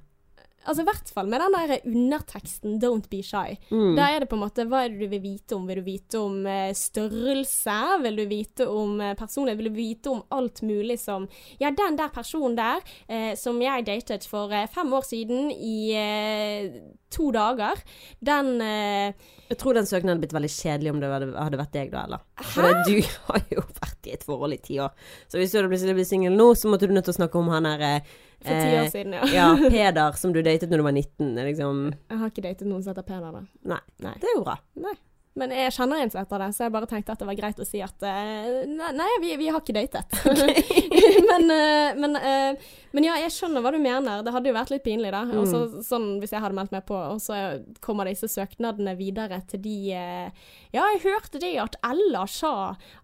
Altså i hvert fall med den der underteksten 'don't be shy'. Mm. Da er det på en måte Hva er det du vil vite om? Vil du vite om eh, størrelse? Vil du vite om eh, personlighet? Vil du vite om alt mulig som Ja, den der personen der eh, som jeg datet for eh, fem år siden i eh, to dager, den eh, Jeg tror den søknaden hadde blitt veldig kjedelig om det hadde, hadde vært deg, da, eller? For det- du har jo vært i et forhold i ti år. Så hvis du hadde blitt singel nå, så måtte du nødt til å snakke om han her For ti år siden, ja. Ja, *laughs* Peder, som du datet når du var 19. er Liksom Jeg har ikke datet noen som heter Peder, da. Nei. Nei. Det er jo bra. Nei. Men jeg kjenner en som heter det, så jeg bare tenkte at det var greit å si at eh, Nei, vi, vi har ikke datet. *laughs* *laughs* men, eh, men, eh, men ja, jeg skjønner hva du mener. Det hadde jo vært litt pinlig, da. Og så- sånn hvis jeg hadde meldt meg på, og så kommer disse søknadene videre til de eh, Ja, jeg hørte det at Ella sa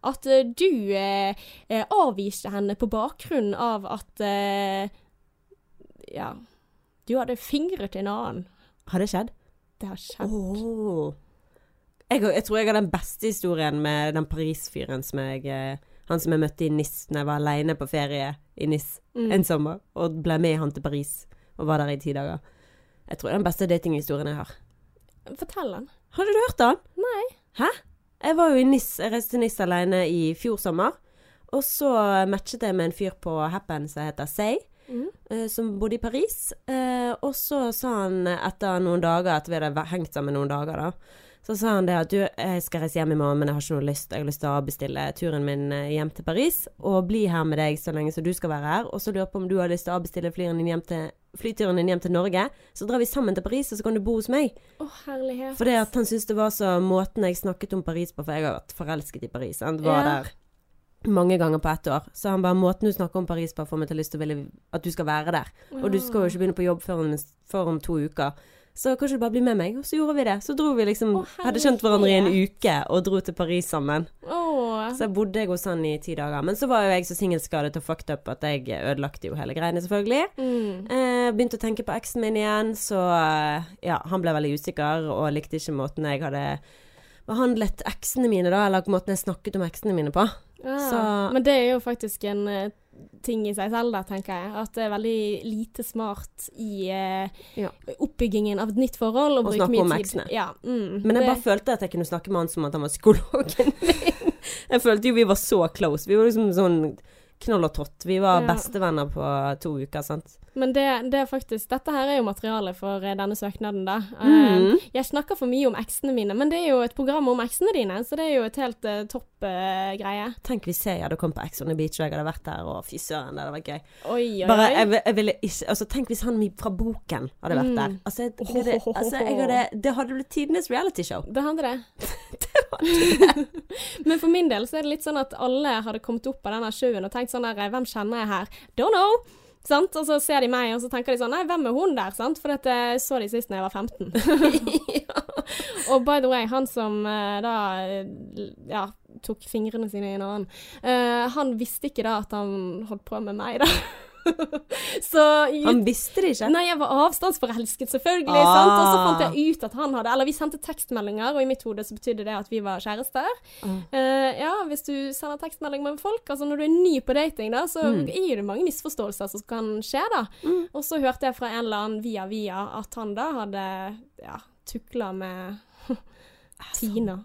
at eh, du eh, eh, avviste henne på bakgrunn av at eh, Ja, du hadde fingret en annen. Har det skjedd? Det har skjedd. Oh. Jeg, jeg tror jeg har den beste historien med den Paris-fyren som jeg eh, Han som jeg møtte i NIS når jeg var aleine på ferie i NIS Mm. en sommer, og ble med han til Paris og var der i ti dager. Jeg tror det er den beste datinghistorien jeg har. Fortell den. Har du hørt den? Nei. Hæ? Jeg var jo i NIS, jeg reiste til NIS alene i fjor sommer. Og så matchet jeg med en fyr på Happen som heter Say, Mm. eh, som bodde i Paris. Eh, og så sa han etter noen dager, at vi hadde hengt sammen noen dager, da. Så sa han det at du, jeg skal reise hjem i morgen, men jeg har ikke noe lyst. Jeg har lyst til å avbestille turen min eh, hjem til Paris og bli her med deg så lenge som du skal være her. Og så lurer jeg på om du har lyst til å avbestille flyturen din hjem til flyturen din hjem til Norge, så drar vi sammen til Paris, og så kan du bo hos meg. Å, herlighet. Fordi at han syntes det var så måten jeg snakket om Paris på, for jeg har vært forelsket i Paris. Han var Ja. der mange ganger på ett år. Så han bare måten du snakker om Paris på, får meg til lyst til å ville at du skal være der. Og du skal jo ikke begynne på jobb før om, før om to uker. Så kanskje du bare blir med meg? Og så gjorde vi det. Så dro vi liksom Å, Hadde kjent hverandre i en uke og dro til Paris sammen. Åh. Så bodde jeg hos han i ti dager. Men så var jo jeg så singelskadet og fucked up at jeg ødelagte jo hele greiene, selvfølgelig. Mm. Eh, begynte å tenke på eksen min igjen, så eh, ja, han ble veldig usikker og likte ikke måten jeg hadde behandlet eksene mine, da, eller måten jeg snakket om eksene mine på. Så- Men det er jo faktisk en eh, ting i seg selv, da, tenker jeg. At det er veldig lite smart i eh, Ja. oppbyggingen av et nytt forhold å bruke mye om tid. eksene. Ja, mm, Men jeg det- bare følte at jeg kunne snakke med han som at han var psykologen min. *laughs* Jeg følte jo vi var så close. Vi var liksom sånn knoll og tott. Vi var Ja. bestevenner på to uker, sant. Men det, det er faktisk Dette her er jo materialet for eh, denne søknaden, da. Mm. Eh, jeg snakker for mye om eksene mine, men det er jo et program om eksene dine, så det er jo et helt uh, topp uh, greie. Tenk hvis jeg hadde kommet på Ex on the Beach og jeg hadde vært der, og fy søren, det hadde vært gøy. Oi, oi, Bare, jeg, jeg ville ikke Altså, tenk hvis han fra boken hadde vært Mm. der. Altså, jeg, det, altså jeg hadde, det hadde blitt tidenes realityshow. Det hadde det. *laughs* *laughs* Men for min del så er det litt sånn at alle hadde kommet opp av denne showen og tenkt sånn der Hvem kjenner jeg her? Don't know! Sant? Og så ser de meg, og så tenker de sånn Nei, hvem er hun der? Sant? For dette så de sist da jeg var 15. *laughs* *laughs* Og by the way, han som eh, da eh, ja, tok fingrene sine i en annen, uh, han visste ikke da at han holdt på med meg, da. *laughs* så Han visste det ikke. Nei, jeg var avstandsforelsket, selvfølgelig. Ah. Og så fant jeg ut at han hadde Eller vi sendte tekstmeldinger, og i mitt hode så betydde det at vi var kjærester. Ah. Uh, ja, hvis du sender tekstmelding med folk, altså når du er ny på dating, da, så Mm. er det mange misforståelser som kan skje, da. Mm. Og så hørte jeg fra en eller annen via via at han da hadde ja, tukla med *laughs* Tina.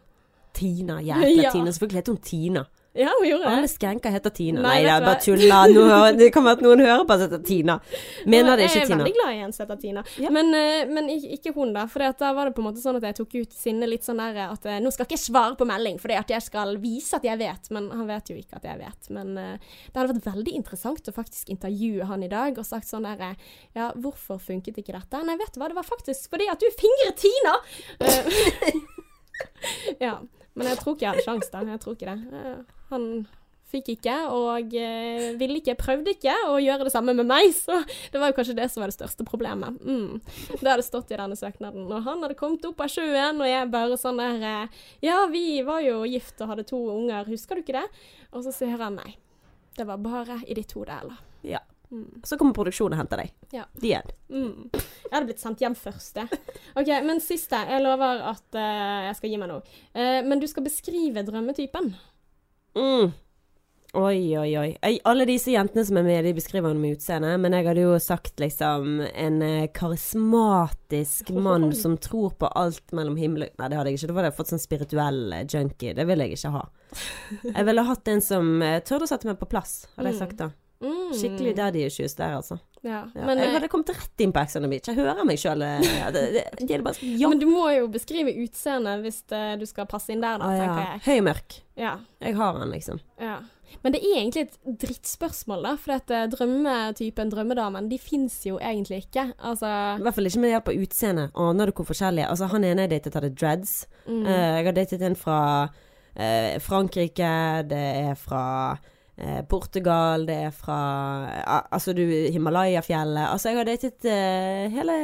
Tina, jækla *laughs* Ja. Tina. Selvfølgelig heter hun Tina. Ja, hun gjorde det. Alle skanker heter Tina. Nei, Nei, det er bare tulla. Det være at noen hører på at det heter Tina. Mener det ikke Tina. jeg er veldig glad i en som heter Tina. Ja. Men, eh, men ikke, hun, da. For da var det på en måte sånn at jeg tok ut sinnet litt sånn der at eh, nå skal ikke jeg svare på melding fordi at jeg skal vise at jeg vet. Men han vet jo ikke at jeg vet. Men eh, det hadde vært veldig interessant å faktisk intervjue han i dag og sagt sånn der eh, Ja, hvorfor funket ikke dette? Nei, vet du hva, det var faktisk fordi at du fingret Tina! *laughs* Ja. Men jeg tror ikke jeg hadde sjans da. Jeg tror ikke det. Han fikk ikke, og eh, ville ikke, prøvde ikke å gjøre det samme med meg, *laughs* så det var jo kanskje det som var det største problemet. Mm. Det hadde stått i denne søknaden. Og han hadde kommet opp av sjøen, og jeg bare sånn der eh, Ja, vi var jo gift og hadde to unger, husker du ikke det? Og så sier han nei. Det var bare i ditt hode, eller? Ja. Mm. Så kommer produksjonen og henter deg. Ja. De end. Mm. Jeg hadde blitt sendt hjem først, jeg. OK, men siste. Jeg lover at uh, jeg skal gi meg nå. Uh, men du skal beskrive drømmetypen. Mm. Oi, oi, oi. Alle disse jentene som er med, de beskriver henne med utseende, men jeg hadde jo sagt liksom en eh, karismatisk *laughs* mann som tror på alt mellom himmel Nei, det hadde jeg ikke. Da hadde jeg fått sånn spirituell eh, junkie. Det ville jeg ikke ha. *laughs* Jeg ville hatt en som uh, tørde å sette meg på plass, hadde jeg Mm. sagt da. Mm. Skikkelig daddy issues der, altså. Ja. Men, jeg eh, hadde kommet rett inn på Ex on the Beach. Jeg hører meg sjøl. Bare sånn, men du må jo beskrive utseendet hvis eh, du skal passe inn der, da, ah, ja. Høy mørk. Ja. Jeg har han, liksom. ja. Men det er egentlig et drittspørsmål, da. For eh, drømmetypen drømmedamen, de fins jo egentlig ikke. Altså I hvert fall ikke med hjelp av utseende. Aner du hvor forskjellige Altså, han ene jeg datet, hadde dreads. mm. Uh, jeg har datet en fra uh, Frankrike, det er fra eh, Portugal, det er fra Altså, du Himalaya-fjellet Altså, jeg har datet eh, hele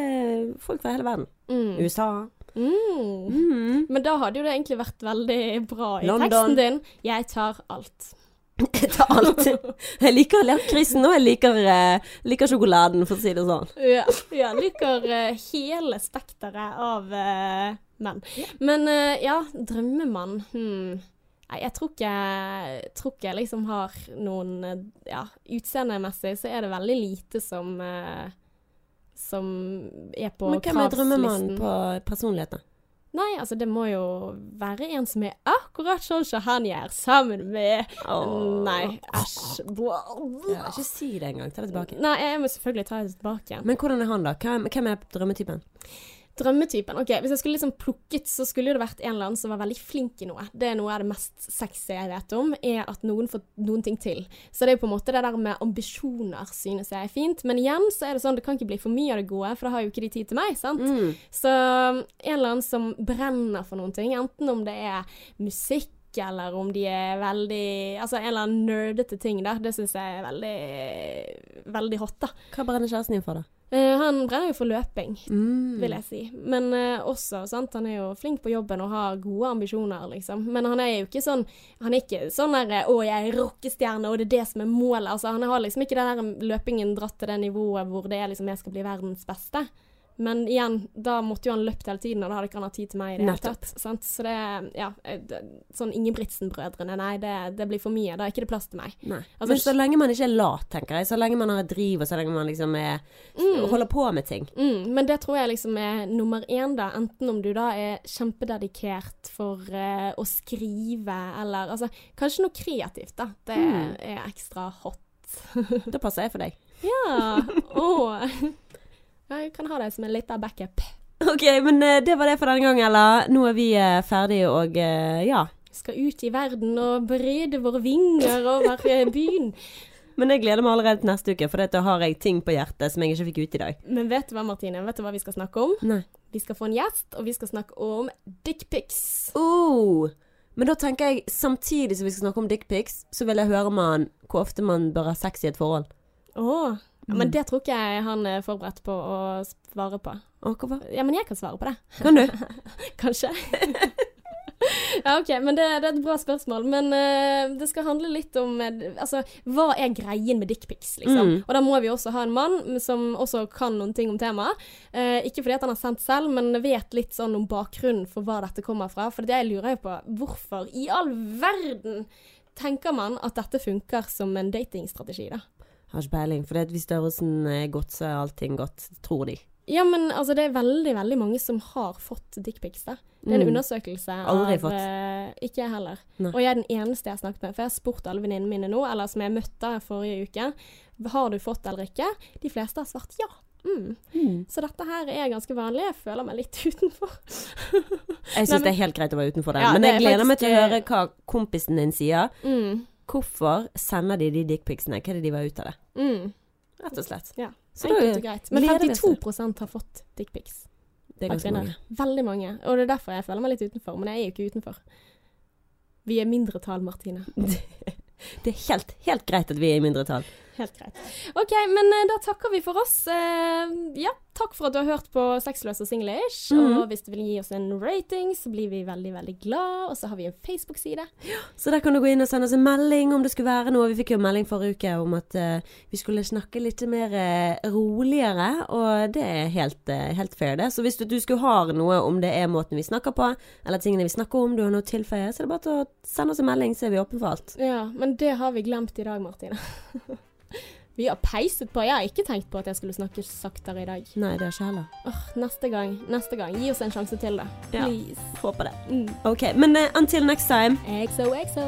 folk fra hele verden. mm. USA. Mm. Mm. Men da hadde jo det egentlig vært veldig bra i London. teksten din. Jeg tar alt. *laughs* Jeg tar alt. Jeg liker lakrisen, og jeg liker, uh, liker sjokoladen, for å si det sånn. Ja, jeg liker uh, hele spekteret av uh, menn. Men ja, drømmemann hmm. Nei, jeg tror ikke, tror ikke jeg liksom har noen Ja, utseendemessig så er det veldig lite som eh, Som er på kravslisten. Men hvem er drømmemannen på personligheten? Nei, altså det må jo være en som er akkurat sånn som han gjør, sammen med Åh. Nei, æsj. Ja, ikke si det engang. Ta det tilbake. Nei, jeg må selvfølgelig ta det tilbake. Men hvordan er han, da? Hvem, hvem er drømmetypen? Drømmetypen. Ok, Hvis jeg skulle liksom plukket, så skulle det vært en eller annen som var veldig flink i noe. Det er noe av det mest sexy jeg vet om, er at noen får noen ting til. Så det er på en måte det der med ambisjoner synes jeg er fint. Men igjen så er det sånn, det kan ikke bli for mye av det gode, for da har jo ikke de tid til meg, sant. Mm. Så en eller annen som brenner for noen ting, enten om det er musikk, eller om de er veldig Altså en eller annen nerdete ting, der. Det syns jeg er veldig, veldig hot, da. Hva brenner kjæresten din for, da? Eh, han brenner jo for løping, Mm. vil jeg si. Men uh, også, sant, han er jo flink på jobben og har gode ambisjoner, liksom. Men han er jo ikke sånn Han er ikke sånn der 'Å, jeg er rockestjerne, og det er det som er målet'. Altså, han har liksom ikke den der løpingen dratt til det nivået hvor det er liksom 'jeg skal bli verdens beste'. Men igjen, da måtte jo han løpt hele tiden, og da hadde ikke han hatt tid til meg i det hele tatt. Sant? Så det, ja, Sånn Ingebrigtsen-brødrene, nei, det, det blir for mye. Da er ikke det plass til meg. Altså, Men så lenge man ikke er lat, tenker jeg. Så lenge man har et driv, og så lenge man liksom er holder på med ting. Mm, men det tror jeg liksom er nummer én, da. Enten om du da er kjempededikert for uh, å skrive, eller altså Kanskje noe kreativt, da. Det Mm. er ekstra hot. *laughs* Da passer jeg for deg. Ja. *laughs* Å. Jeg kan ha det som en liten backup. Ok, men eh, det var det for denne gang, Ella. Nå er vi eh, ferdige, og eh, ja. Skal ut i verden og brede våre vinger over byen. *laughs* Men jeg gleder meg allerede til neste uke, for da har jeg ting på hjertet som jeg ikke fikk ut i dag. Men vet du hva, Martine? Vet du hva vi skal snakke om? Nei. Vi skal få en gjest, og vi skal snakke om dickpics. Oh, men da tenker jeg, samtidig som vi skal snakke om dickpics, så vil jeg høre man hvor ofte man bør ha sex i et forhold. Ja, men det tror ikke jeg han er forberedt på å svare på. Hvorfor? Ja, men jeg kan svare på det. Kan du? *laughs* Kanskje. *laughs* ja, OK, men det, det er et bra spørsmål. Men uh, det skal handle litt om eh, Altså, hva er greien med dickpics, liksom? Mm. Og da må vi også ha en mann som også kan noen ting om temaet. Uh, ikke fordi at han har sendt selv, men vet litt sånn om bakgrunnen for hva dette kommer fra. For det jeg lurer jo på hvorfor i all verden tenker man at dette funker som en datingstrategi, da? Har ikke peiling, for det hvis størrelsen er godt, så er allting godt, tror de. Ja, men altså, det er veldig, veldig mange som har fått dickpics. Det er en Mm. undersøkelse Aldri av fått. eh, Ikke jeg heller. Nei. Og jeg er den eneste jeg har snakket med. For jeg har spurt alle venninnene mine nå, eller som jeg møtte forrige uke, har du fått eller ikke? De fleste har svart ja. Mm. Mm. Så dette her er ganske vanlig. Jeg føler meg litt *laughs* utenfor. Jeg syns det er helt greit å være utenfor det, Ja, men jeg er gleder meg til å høre hva kompisen din sier. Mm. Hvorfor sender de de dickpicsene? Hva er det de var ut av det? Mm. Rett og slett. Ja. Så Enkelt og greit. Men gleder vi oss til 52 har fått dickpics. Det er ganske mange. Veldig mange. Og det er derfor jeg føler meg litt utenfor. Men jeg er jo ikke utenfor. Vi er mindretall, Martine. *laughs* Det er helt, helt greit at vi er i mindretall. Helt greit. OK, men eh, da takker vi for oss. Eh, ja, takk for at du har hørt på Sexløs og singlish. Mm. Og hvis du vil gi oss en rating, så blir vi veldig, veldig glad. Og så har vi en Facebook-side. Så der kan du gå inn og sende oss en melding om det skulle være noe. Vi fikk jo en melding forrige uke om at uh, vi skulle snakke litt mer uh, roligere, og det er helt, uh, helt fair, det. Så hvis du, du skulle ha noe om det er måten vi snakker på, eller tingene vi snakker om, du har noe å tilføye, så er det bare å sende oss en melding, så er vi åpne for alt. Ja, men det har vi glemt i dag, Martine. *laughs* vi har peiset på. Jeg har ikke tenkt på at jeg skulle snakke saktere i dag. Nei, det har ikke heller. Oh, neste gang. Neste gang. Gi oss en sjanse til, da. Ja. Please. Håper det. Mm. Ok, men uh, until next time. XOXO.